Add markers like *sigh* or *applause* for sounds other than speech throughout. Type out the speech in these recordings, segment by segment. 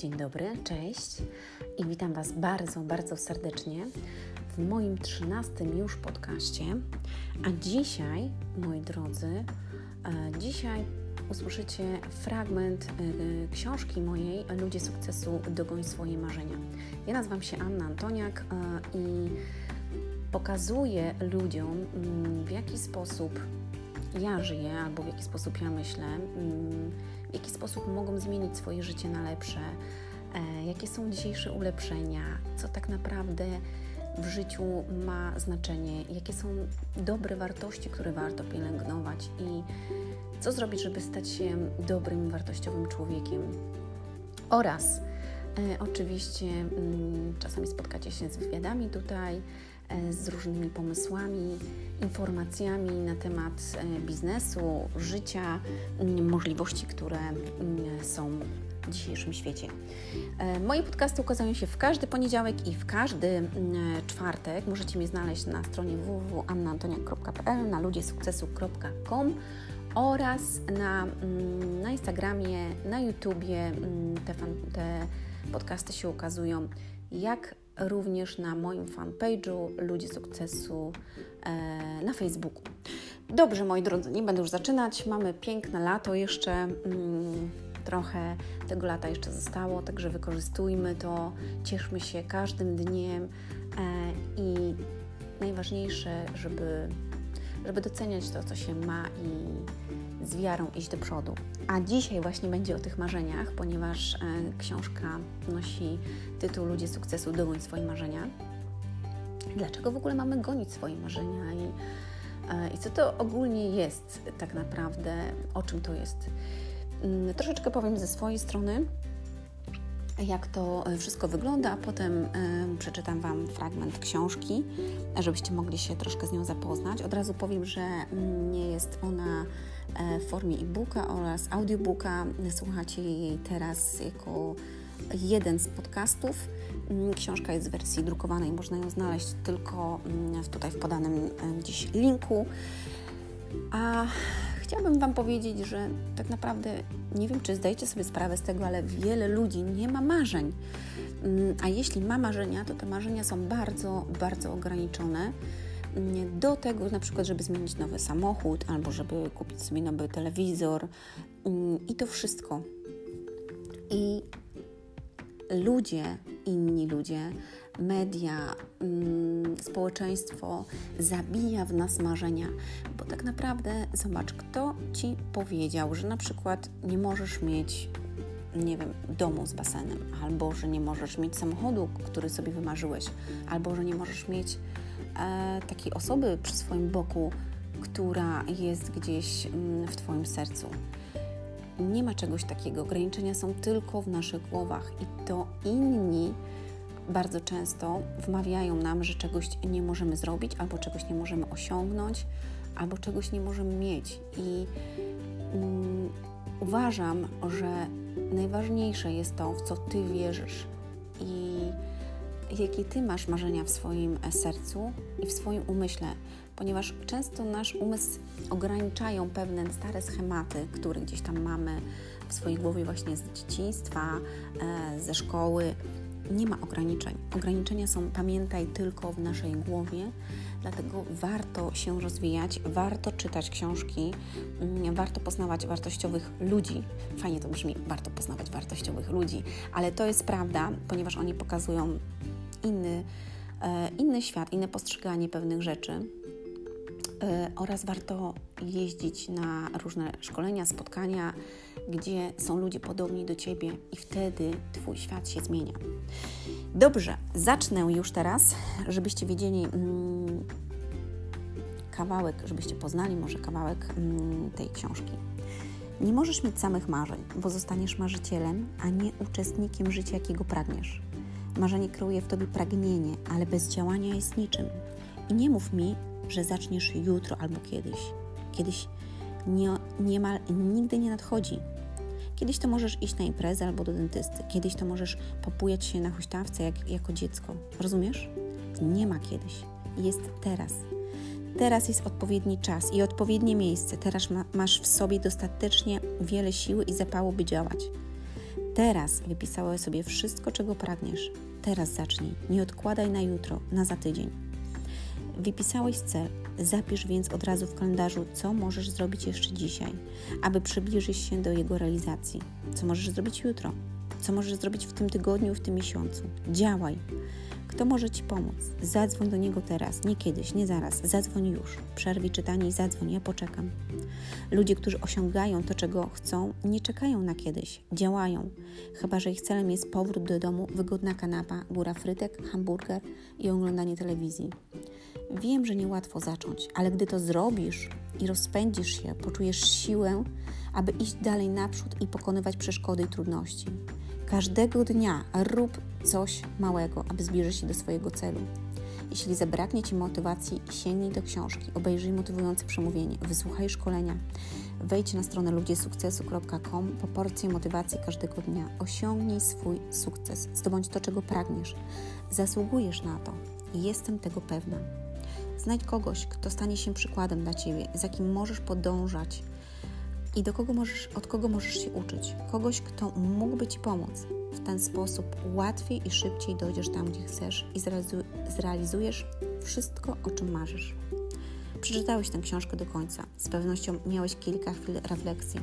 Dzień dobry, cześć i witam Was bardzo, bardzo serdecznie w moim trzynastym już podcaście. A dzisiaj, moi drodzy, e, dzisiaj usłyszycie fragment e, książki mojej Ludzie sukcesu dogoń swoje marzenia. Ja nazywam się Anna Antoniak e, i pokazuję ludziom, mm, w jaki sposób ja żyję albo w jaki sposób ja myślę mm, w jaki sposób mogą zmienić swoje życie na lepsze, e, jakie są dzisiejsze ulepszenia, co tak naprawdę w życiu ma znaczenie, jakie są dobre wartości, które warto pielęgnować i co zrobić, żeby stać się dobrym, wartościowym człowiekiem. Oraz oczywiście mm, czasami spotkacie się z wywiadami tutaj, e, z różnymi pomysłami, informacjami na temat e, biznesu, życia, mm, możliwości, które mm, są w dzisiejszym świecie. E, moje podcasty ukazują się w każdy poniedziałek i w każdy czwartek. Możecie mnie znaleźć na stronie www.annaantoniak.pl, na ludziesukcesu.com oraz na, na Instagramie, na YouTubie te, te podcasty się ukazują, jak również na moim fanpage'u Ludzie Sukcesu e, na Facebooku. Dobrze, moi drodzy, nie będę już zaczynać. Mamy piękne lato jeszcze. Mm, trochę tego lata jeszcze zostało, także wykorzystujmy to, cieszmy się każdym dniem e, i najważniejsze, żeby, żeby doceniać to, co się ma i z wiarą iść do przodu. A dzisiaj właśnie będzie o tych marzeniach, ponieważ e, książka nosi tytuł Ludzie sukcesu dogoń swoje marzenia. Dlaczego w ogóle mamy gonić swoje marzenia i, e, i co to ogólnie jest tak naprawdę, o czym to jest? Mm, troszeczkę powiem ze swojej strony, jak to wszystko wygląda, a potem przeczytam Wam fragment książki, żebyście mogli się troszkę z nią zapoznać. Od razu powiem, że nie jest ona E, w formie e-booka oraz audiobooka. Słuchacie jej teraz jako jeden z podcastów. Mm, książka jest w wersji drukowanej, można ją znaleźć tylko mm, tutaj w podanym e, dziś linku. A chciałabym Wam powiedzieć, że tak naprawdę nie wiem, czy zdajecie sobie sprawę z tego, ale wiele ludzi nie ma marzeń. Mm, a jeśli ma marzenia, to te marzenia są bardzo, bardzo ograniczone do tego na przykład, żeby zmienić nowy samochód albo żeby kupić sobie nowy telewizor mm, i to wszystko. I ludzie, inni ludzie, media, mm, społeczeństwo zabija w nas marzenia, bo tak naprawdę zobacz, kto ci powiedział, że na przykład nie możesz mieć nie wiem, domu z basenem, albo że nie możesz mieć samochodu, który sobie wymarzyłeś, albo że nie możesz mieć takiej osoby przy swoim boku, która jest gdzieś mm, w Twoim sercu. Nie ma czegoś takiego. Ograniczenia są tylko w naszych głowach i to inni bardzo często wmawiają nam, że czegoś nie możemy zrobić, albo czegoś nie możemy osiągnąć, albo czegoś nie możemy mieć. I mm, uważam, że najważniejsze jest to, w co Ty wierzysz. I jakie Ty masz marzenia w swoim e, sercu i w swoim umyśle, ponieważ często nasz umysł ograniczają pewne stare schematy, które gdzieś tam mamy w swojej głowie właśnie z dzieciństwa, e, ze szkoły. Nie ma ograniczeń. Ograniczenia są, pamiętaj, tylko w naszej głowie, dlatego warto się rozwijać, warto czytać książki, mm, warto poznawać wartościowych ludzi. Fajnie to brzmi, warto poznawać wartościowych ludzi, ale to jest prawda, ponieważ oni pokazują inny, e, inny świat, inne postrzeganie pewnych rzeczy. E, oraz warto jeździć na różne szkolenia, spotkania, gdzie są ludzie podobni do ciebie, i wtedy Twój świat się zmienia. Dobrze, zacznę już teraz, żebyście wiedzieli mm, kawałek, żebyście poznali może kawałek mm, tej książki. Nie możesz mieć samych marzeń, bo zostaniesz marzycielem, a nie uczestnikiem życia, jakiego pragniesz. Marzenie kreuje w tobie pragnienie, ale bez działania jest niczym. I nie mów mi, że zaczniesz jutro albo kiedyś. Kiedyś nie, niemal nigdy nie nadchodzi. Kiedyś to możesz iść na imprezę albo do dentysty. Kiedyś to możesz popujać się na huśtawce jak, jako dziecko. Rozumiesz? Nie ma kiedyś. Jest teraz. Teraz jest odpowiedni czas i odpowiednie miejsce. Teraz ma, masz w sobie dostatecznie wiele siły i zapału, by działać. Teraz wypisałeś sobie wszystko, czego pragniesz. Teraz zacznij. Nie odkładaj na jutro, na za tydzień. Wypisałeś cel, zapisz więc od razu w kalendarzu, co możesz zrobić jeszcze dzisiaj, aby przybliżyć się do jego realizacji. Co możesz zrobić jutro, co możesz zrobić w tym tygodniu, w tym miesiącu. Działaj. Kto może Ci pomóc? Zadzwoń do niego teraz, nie kiedyś, nie zaraz. Zadzwoń już. Przerwij czytanie i zadzwoń, ja poczekam. Ludzie, którzy osiągają to, czego chcą, nie czekają na kiedyś, działają. Chyba, że ich celem jest powrót do domu, wygodna kanapa, góra frytek, hamburger i oglądanie telewizji. Wiem, że niełatwo zacząć, ale gdy to zrobisz i rozpędzisz się, poczujesz siłę, aby iść dalej naprzód i pokonywać przeszkody i trudności. Każdego dnia rób coś małego, aby zbliżyć się do swojego celu. Jeśli zabraknie Ci motywacji, sięgnij do książki, obejrzyj motywujące przemówienie, wysłuchaj szkolenia, wejdź na stronę ludziesukcesu.com po porcję motywacji każdego dnia. Osiągnij swój sukces, zdobądź to, czego pragniesz. Zasługujesz na to jestem tego pewna. Znajdź kogoś, kto stanie się przykładem dla Ciebie, za kim możesz podążać i do kogo możesz, od kogo możesz się uczyć. Kogoś, kto mógłby Ci pomóc. W ten sposób łatwiej i szybciej dojdziesz tam, gdzie chcesz i zrealizujesz wszystko, o czym marzysz. Przeczytałeś tę książkę do końca. Z pewnością miałeś kilka chwil refleksji,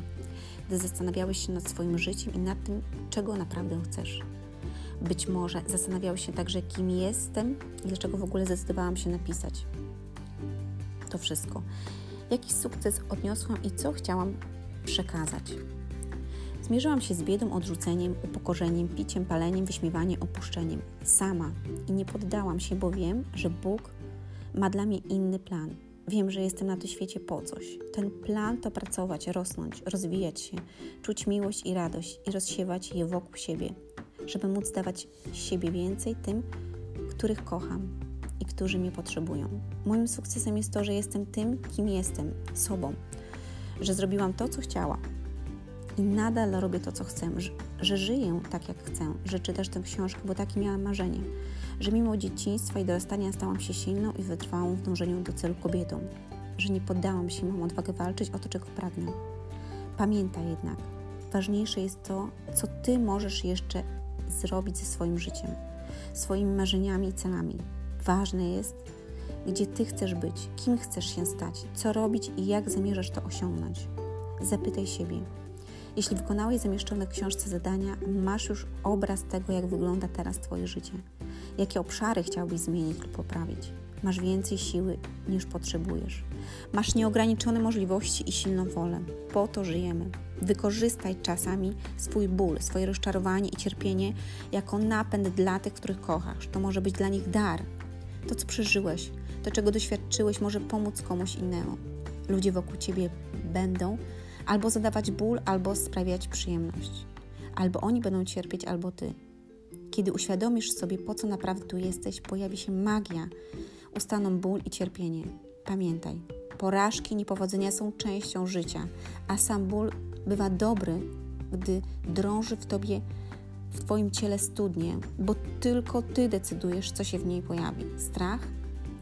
gdy zastanawiałeś się nad swoim życiem i nad tym, czego naprawdę chcesz. Być może zastanawiałeś się także, kim jestem i dlaczego w ogóle zdecydowałam się napisać. To wszystko. Jaki sukces odniosłam i co chciałam przekazać. Zmierzyłam się z biedą, odrzuceniem, upokorzeniem, piciem, paleniem, wyśmiewaniem, opuszczeniem. Sama i nie poddałam się, bo wiem, że Bóg ma dla mnie inny plan. Wiem, że jestem na tym świecie po coś. Ten plan to pracować, rosnąć, rozwijać się, czuć miłość i radość i rozsiewać je wokół siebie, żeby móc dawać siebie więcej tym, których kocham i którzy mnie potrzebują. Moim sukcesem jest to, że jestem tym, kim jestem, sobą, że zrobiłam to, co chciałam i nadal robię to, co chcę, że, że żyję tak, jak chcę, że czytasz tę książkę, bo takie miałam marzenie, że mimo dzieciństwa i dorastania stałam się silną i wytrwałą w dążeniu do celu kobietą, że nie poddałam się, mam odwagę walczyć o to, czego pragnę. Pamiętaj jednak, ważniejsze jest to, co Ty możesz jeszcze zrobić ze swoim życiem, swoimi marzeniami i celami. Ważne jest, gdzie Ty chcesz być, kim chcesz się stać, co robić i jak zamierzasz to osiągnąć. Zapytaj siebie. Jeśli wykonałeś zamieszczone w książce zadania, masz już obraz tego, jak wygląda teraz Twoje życie. Jakie obszary chciałbyś zmienić lub poprawić. Masz więcej siły niż potrzebujesz. Masz nieograniczone możliwości i silną wolę. Po to żyjemy. Wykorzystaj czasami swój ból, swoje rozczarowanie i cierpienie jako napęd dla tych, których kochasz. To może być dla nich dar. To, co przeżyłeś, to, czego doświadczyłeś, może pomóc komuś innemu. Ludzie wokół ciebie będą albo zadawać ból, albo sprawiać przyjemność. Albo oni będą cierpieć, albo ty. Kiedy uświadomisz sobie, po co naprawdę tu jesteś, pojawi się magia, ustaną ból i cierpienie. Pamiętaj, porażki, niepowodzenia są częścią życia, a sam ból bywa dobry, gdy drąży w tobie, w twoim ciele studnie, bo tylko ty decydujesz, co się w niej pojawi: strach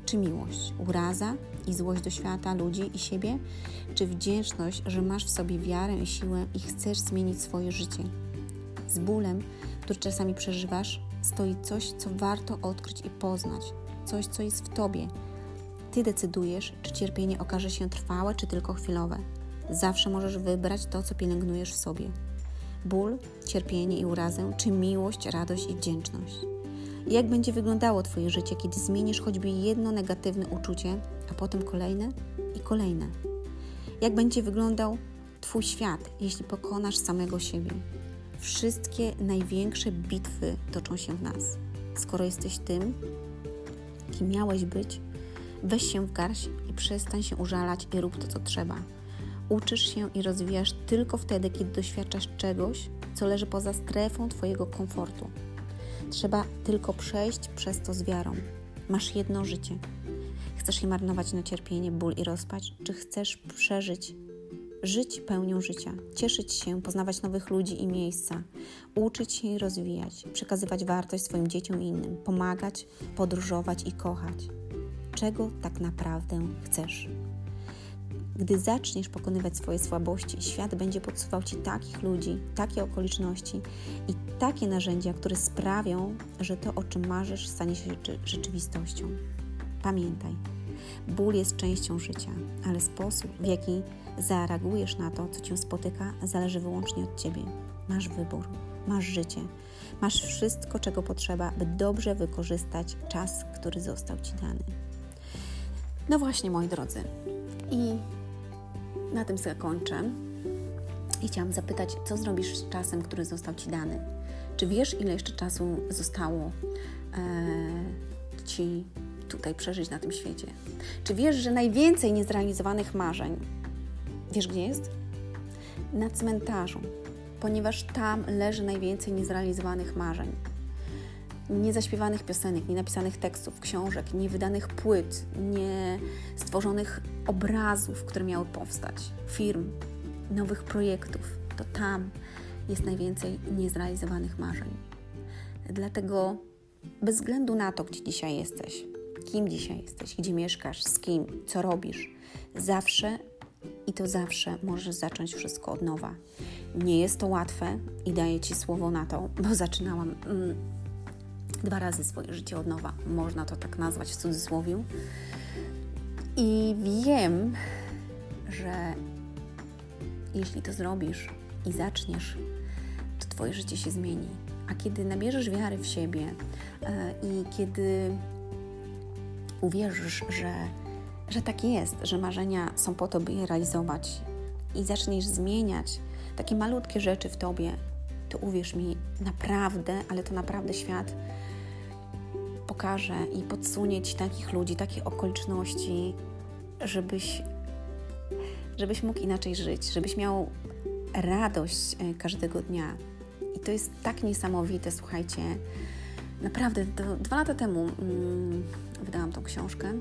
czy miłość, uraza i złość do świata, ludzi i siebie, czy wdzięczność, że masz w sobie wiarę i siłę i chcesz zmienić swoje życie. Z bólem, który czasami przeżywasz, stoi coś, co warto odkryć i poznać, coś, co jest w tobie. Ty decydujesz, czy cierpienie okaże się trwałe, czy tylko chwilowe. Zawsze możesz wybrać to, co pielęgnujesz w sobie. Ból, cierpienie i urazę, czy miłość, radość i wdzięczność. Jak będzie wyglądało Twoje życie, kiedy zmienisz choćby jedno negatywne uczucie, a potem kolejne i kolejne? Jak będzie wyglądał Twój świat, jeśli pokonasz samego siebie? Wszystkie największe bitwy toczą się w nas. Skoro jesteś tym, kim miałeś być, weź się w garść i przestań się użalać i rób to, co trzeba. Uczysz się i rozwijasz tylko wtedy, kiedy doświadczasz czegoś, co leży poza strefą Twojego komfortu. Trzeba tylko przejść przez to z wiarą. Masz jedno życie. Chcesz je marnować na cierpienie, ból i rozpacz, czy chcesz przeżyć, żyć pełnią życia, cieszyć się, poznawać nowych ludzi i miejsca, uczyć się i rozwijać, przekazywać wartość swoim dzieciom i innym, pomagać, podróżować i kochać? Czego tak naprawdę chcesz? Gdy zaczniesz pokonywać swoje słabości, świat będzie podsuwał Ci takich ludzi, takie okoliczności i takie narzędzia, które sprawią, że to, o czym marzysz, stanie się rzeczywistością. Pamiętaj, ból jest częścią życia, ale sposób, w jaki zareagujesz na to, co Cię spotyka, zależy wyłącznie od Ciebie. Masz wybór, masz życie, masz wszystko, czego potrzeba, by dobrze wykorzystać czas, który został Ci dany. No właśnie, moi drodzy. I na tym zakończę. I chciałam zapytać, co zrobisz z czasem, który został Ci dany? Czy wiesz, ile jeszcze czasu zostało e, Ci tutaj przeżyć na tym świecie? Czy wiesz, że najwięcej niezrealizowanych marzeń, wiesz gdzie jest? Na cmentarzu, ponieważ tam leży najwięcej niezrealizowanych marzeń niezaśpiewanych piosenek, nienapisanych tekstów, książek, niewydanych płyt, nie stworzonych obrazów, które miały powstać, firm, nowych projektów, to tam jest najwięcej niezrealizowanych marzeń. Dlatego bez względu na to, gdzie dzisiaj jesteś, kim dzisiaj jesteś, gdzie mieszkasz, z kim, co robisz, zawsze i to zawsze możesz zacząć wszystko od nowa. Nie jest to łatwe i daję Ci słowo na to, bo zaczynałam mm, dwa razy swoje życie od nowa. Można to tak nazwać w cudzysłowie. I wiem, że jeśli to zrobisz i zaczniesz, to Twoje życie się zmieni. A kiedy nabierzesz wiary w siebie e, i kiedy uwierzysz, że, że tak jest, że marzenia są po to, by je realizować i zaczniesz zmieniać takie malutkie rzeczy w Tobie, to uwierz mi, naprawdę, ale to naprawdę świat i podsunie Ci takich ludzi, takie okoliczności, żebyś, żebyś mógł inaczej żyć, żebyś miał radość e, każdego dnia. I to jest tak niesamowite, słuchajcie. Naprawdę, dwa lata temu mm, wydałam tą książkę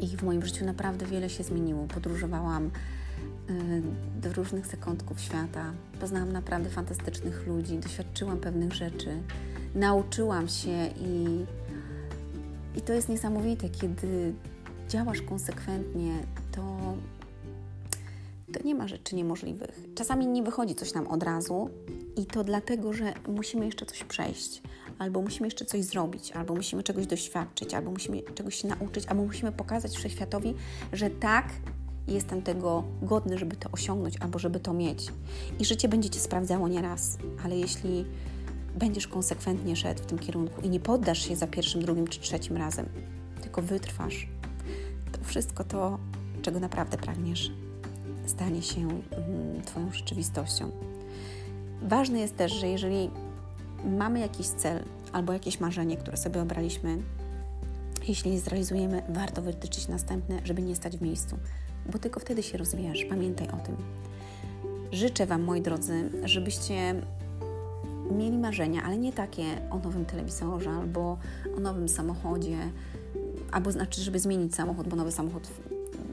i w moim życiu naprawdę wiele się zmieniło. Podróżowałam y, do różnych zakątków świata, poznałam naprawdę fantastycznych ludzi, doświadczyłam pewnych rzeczy nauczyłam się i, i to jest niesamowite, kiedy działasz konsekwentnie, to, to nie ma rzeczy niemożliwych. Czasami nie wychodzi coś nam od razu i to dlatego, że musimy jeszcze coś przejść, albo musimy jeszcze coś zrobić, albo musimy czegoś doświadczyć, albo musimy czegoś się nauczyć, albo musimy pokazać wszechświatowi, że tak, jestem tego godny, żeby to osiągnąć, albo żeby to mieć. I życie będzie Cię sprawdzało nieraz, ale jeśli będziesz konsekwentnie szedł w tym kierunku i nie poddasz się za pierwszym, drugim czy trzecim razem, tylko wytrwasz, to wszystko to, czego naprawdę pragniesz, stanie się mm, Twoją rzeczywistością. Ważne jest też, że jeżeli mamy jakiś cel albo jakieś marzenie, które sobie obraliśmy, jeśli je zrealizujemy, warto wytyczyć następne, żeby nie stać w miejscu, bo tylko wtedy się rozwijasz. Pamiętaj o tym. Życzę Wam, moi drodzy, żebyście mieli marzenia, ale nie takie o nowym telewizorze albo o nowym samochodzie, albo znaczy, żeby zmienić samochód, bo nowy samochód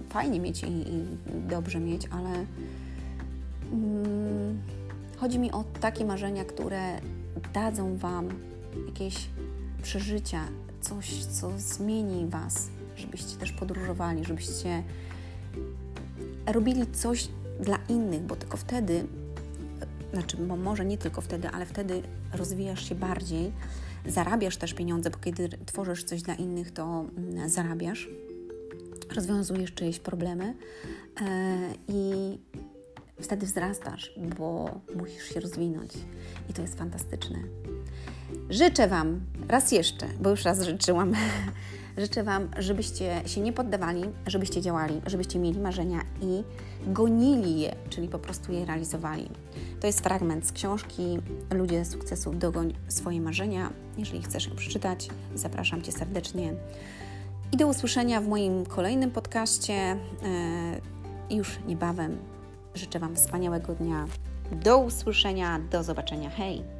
fajnie mieć i, i dobrze mieć, ale mm, chodzi mi o takie marzenia, które dadzą Wam jakieś przeżycia, coś, co zmieni Was, żebyście też podróżowali, żebyście robili coś dla innych, bo tylko wtedy znaczy może nie tylko wtedy, ale wtedy rozwijasz się bardziej, zarabiasz też pieniądze, bo kiedy tworzysz coś dla innych, to mm, zarabiasz, rozwiązujesz czyjeś problemy e, i wtedy wzrastasz, bo musisz się rozwinąć i to jest fantastyczne. Życzę Wam raz jeszcze, bo już raz życzyłam *laughs* Życzę Wam, żebyście się nie poddawali, żebyście działali, żebyście mieli marzenia i gonili je, czyli po prostu je realizowali. To jest fragment z książki Ludzie sukcesu dogoń swoje marzenia. Jeżeli chcesz ją przeczytać, zapraszam Cię serdecznie. I do usłyszenia w moim kolejnym podcaście e, już niebawem. Życzę Wam wspaniałego dnia. Do usłyszenia, do zobaczenia. Hej!